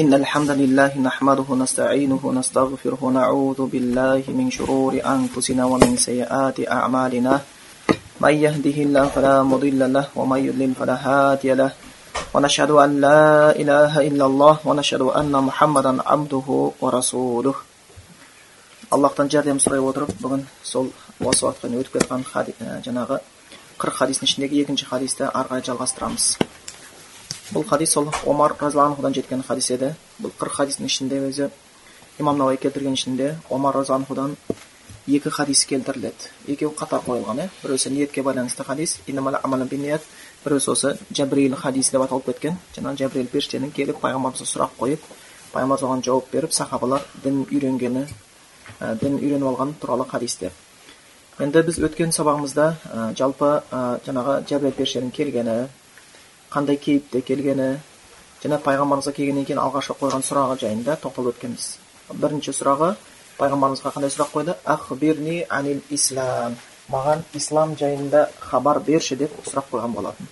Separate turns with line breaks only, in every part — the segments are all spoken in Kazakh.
إن الحمد لله نحمده ونستعينه ونستغفره ونعوذ بالله من شرور أنفسنا ومن سيئات أعمالنا من يهده الله فلا مضل له ومن يضلل فلا هادي له ونشهد أن لا إله إلا الله ونشهد أن محمدا عبده ورسوله аллахтан жәрдем сұрай отырып бүгін сол осы уақытқа өтіп кеткен жаңағы қырық хадистің ішіндегі екінші хадисті ары қарай жалғастырамыз Бұл хадис сол омар разиаллаху жеткен хадис еді. Бұл қырық хадистің ішінде өзі имам науаи келтірген ішінде омар разиаллахудан екі хадис келтіріледі. Екеуі қатар қойылған иә біреусі ниетке байланысты хадис біреусі осы жәбірейіл хадис деп аталып кеткен. Жаңағы жәбірейіл періштенің келіп пайғамбарымызға сұрақ қойып пайғамбар оған жауап беріп сахабалар дін үйренгені ә, дін үйреніп алған туралы хадисте енді біз өткен сабағымызда ә, жалпы ә, жаңағы жәбірейіл періштенің келгені қандай кейіпте келгені және пайғамбарымызға келгеннен кейін алғашқы қойған сұрағы жайында тоқталып өткенбіз. Бірінші сұрағы пайғамбарымызға қандай сұрақ қойды? Ахбирни анил ислам маған ислам жайында хабар берші деп сұрақ қойған болатын.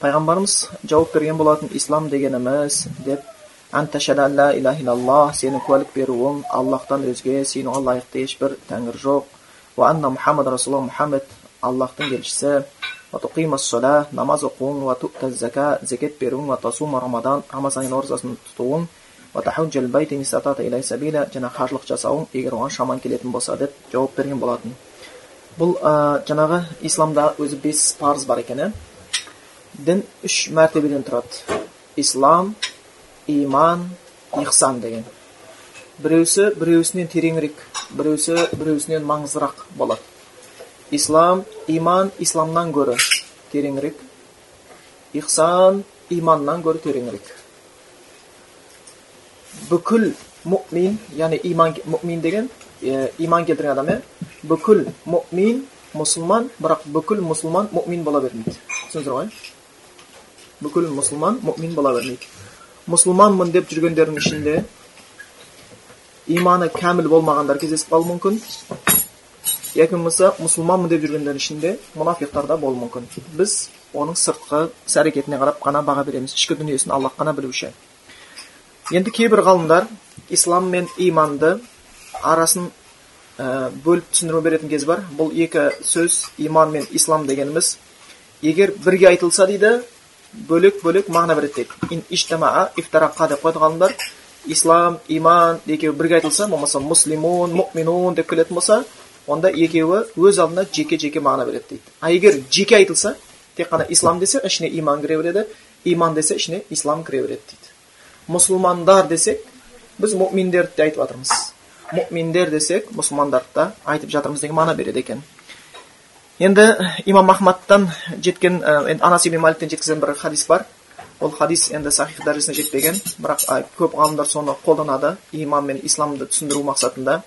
Пайғамбарымыз жауап берген болатын ислам дегеніміз деп сенің куәлік беруің аллахтан өзге сенуға лайықты ешбір тәңір жоқ. Мұхаммад расулалла мұхаммед аллахтың елшісі. Намаз оқуың зекет беруің рамадан рамазан айының оразасын тұтуың және қажылық жасауың егер оған шаман келетін болса деп жауап берген болатын бұл ә, жаңағы исламда өзі бес парыз бар екен дін үш мәртебеден тұрады ислам иман ихсан деген біреусі біреусінен тереңірек біреусі біреусінен маңыздырақ болады ислам иман исламнан гөрі тереңірек. Ихсан иманнан гөрі тереңірек. Бүкіл мұмин яғни иман мұмин деген ә, иман келтірген адам иә бүкіл мұмин мұсылман бірақ бүкіл мұсылман мұмин бола бермейді. Түсіндіңіздер ғой? Бүкіл мұсылман мұмин бола бермейді. Мұсылманмын деп жүргендердің ішінде иманы кәміл болмағандар кездесіп қалуы мүмкін. Яки болмаса мұсылманмын деп жүргендердің ішінде мұнафиқтар да болуы мүмкін. Біз оның сыртқы іс әрекетіне қарап қана баға береміз. Ішкі дүниесін аллах қана білуші. Енді кейбір ғалымдар ислам мен иманды арасын ә, бөліп түсіндірме беретін кез бар. Бұл екі сөз иман мен ислам дегеніміз. Егер бірге айтылса дейді бөлек бөлек мағына береді дейді. Деп қойды ғалымдар. Ислам иман екеуі бірге айтылса болмаса муслимун мұминун деп келетін болса онда екеуі өз алдына жеке жеке мағына береді дейді а егер жеке айтылса тек қана ислам десе ішіне иман кіре береді иман десе ішіне ислам кіре береді дейді мұсылмандар десек біз мұминдерді де айтып жатырмыз мұминдер десек мұсылмандарды да айтып жатырмыз деген мағына береді екен енді имам ахмадтан жеткен енді анас ибн маликтен жеткізген бір хадис бар ол хадис енді сахих дәрежесіне жетпеген бірақ көп ғалымдар соны қолданады иман мен исламды түсіндіру мақсатында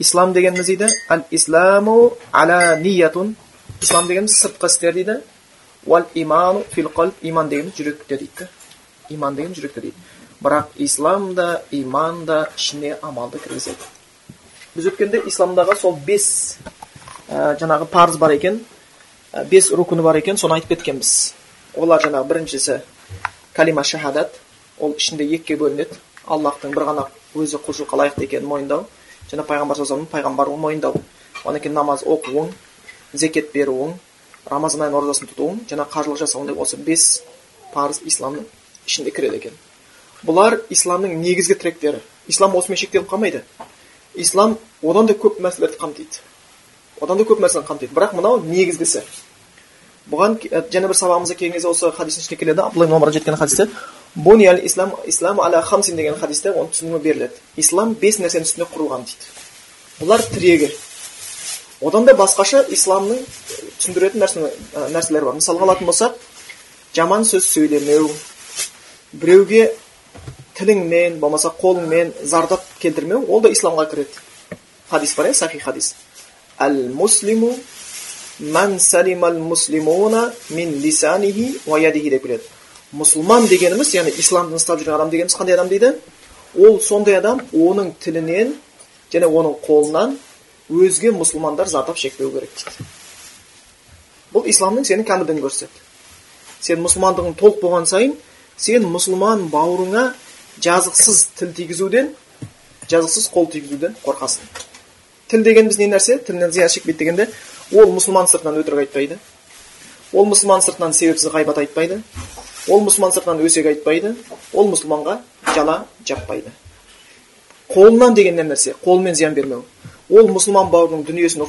ислам дегеніміз дейді әл исламу ала ниятун ислам дегеніміз сыртқы істер дейді уал иману фил иман дегеніміз жүректе дейді иман деген жүректе дейді бірақ ислам да иман да ішіне амалды кіргізеді біз өткенде исламдағы сол бес ә, жаңағы парыз бар екен ә, бес рукуны бар екен соны айтып кеткенбіз олар жаңағы біріншісі калима шахадат ол ішінде екіге бөлінеді аллахтың бір ғана өзі құлшылыққа лайықты екенін мойындау және пайғамбар саллаллаху пайғамбарлығын мойындау одан кейін намаз оқуың зекет беруің рамазан айының оразасын тұтуың және қажылық жасауың деп осы бес парыз исламның ішінде кіреді екен бұлар исламның негізгі тіректері ислам осымен шектеліп қалмайды ислам одан да көп мәселелерді қамтиды одан да көп нәрсені қамтиды бірақ мынау негізгісі бұған және бір сабағымызда келген кезде осы хадистің ішінде келеді абдулла омар жеткен хадисте буни ислам ислам аля хамсин деген хадисте оның түсіндірме беріледі ислам бес нәрсенің үстіне құрылған дейді бұлар тірегі одан да басқаша исламның түсіндіретін нәрсе, бар мысалға алатын болсақ жаман сөз сөйлемеу біреуге тіліңмен болмаса қолыңмен зардап келтірмеу ол да исламға кіреді хадис бар сахи хадис әл муслиму мән муслимуна мин лисанихи деп келеді мұсылман дегеніміз яғни исламды ұстап жүрген адам дегеніміз қандай адам дейді ол сондай адам оның тілінен және оның қолынан өзге мұсылмандар зардап шекпеу керек дейді бұл исламның сенің кәмілдігін көрсетеді сен мұсылмандығың толық болған сайын сен мұсылман бауырыңа жазықсыз тіл тигізуден жазықсыз қол тигізуден қорқасың тіл дегеніміз не нәрсе тілінен зиян шекпейді дегенде ол мұсылман сыртынан өтірік айтпайды ол мұсылман сыртынан себепсіз ғайбат айтпайды ол мұсылман сыртынан өсек айтпайды ол мұсылманға жала жаппайды. Қолынан деген нәрсе қолмен зиян бермеу. Ол мұсылман бауырының дүниесін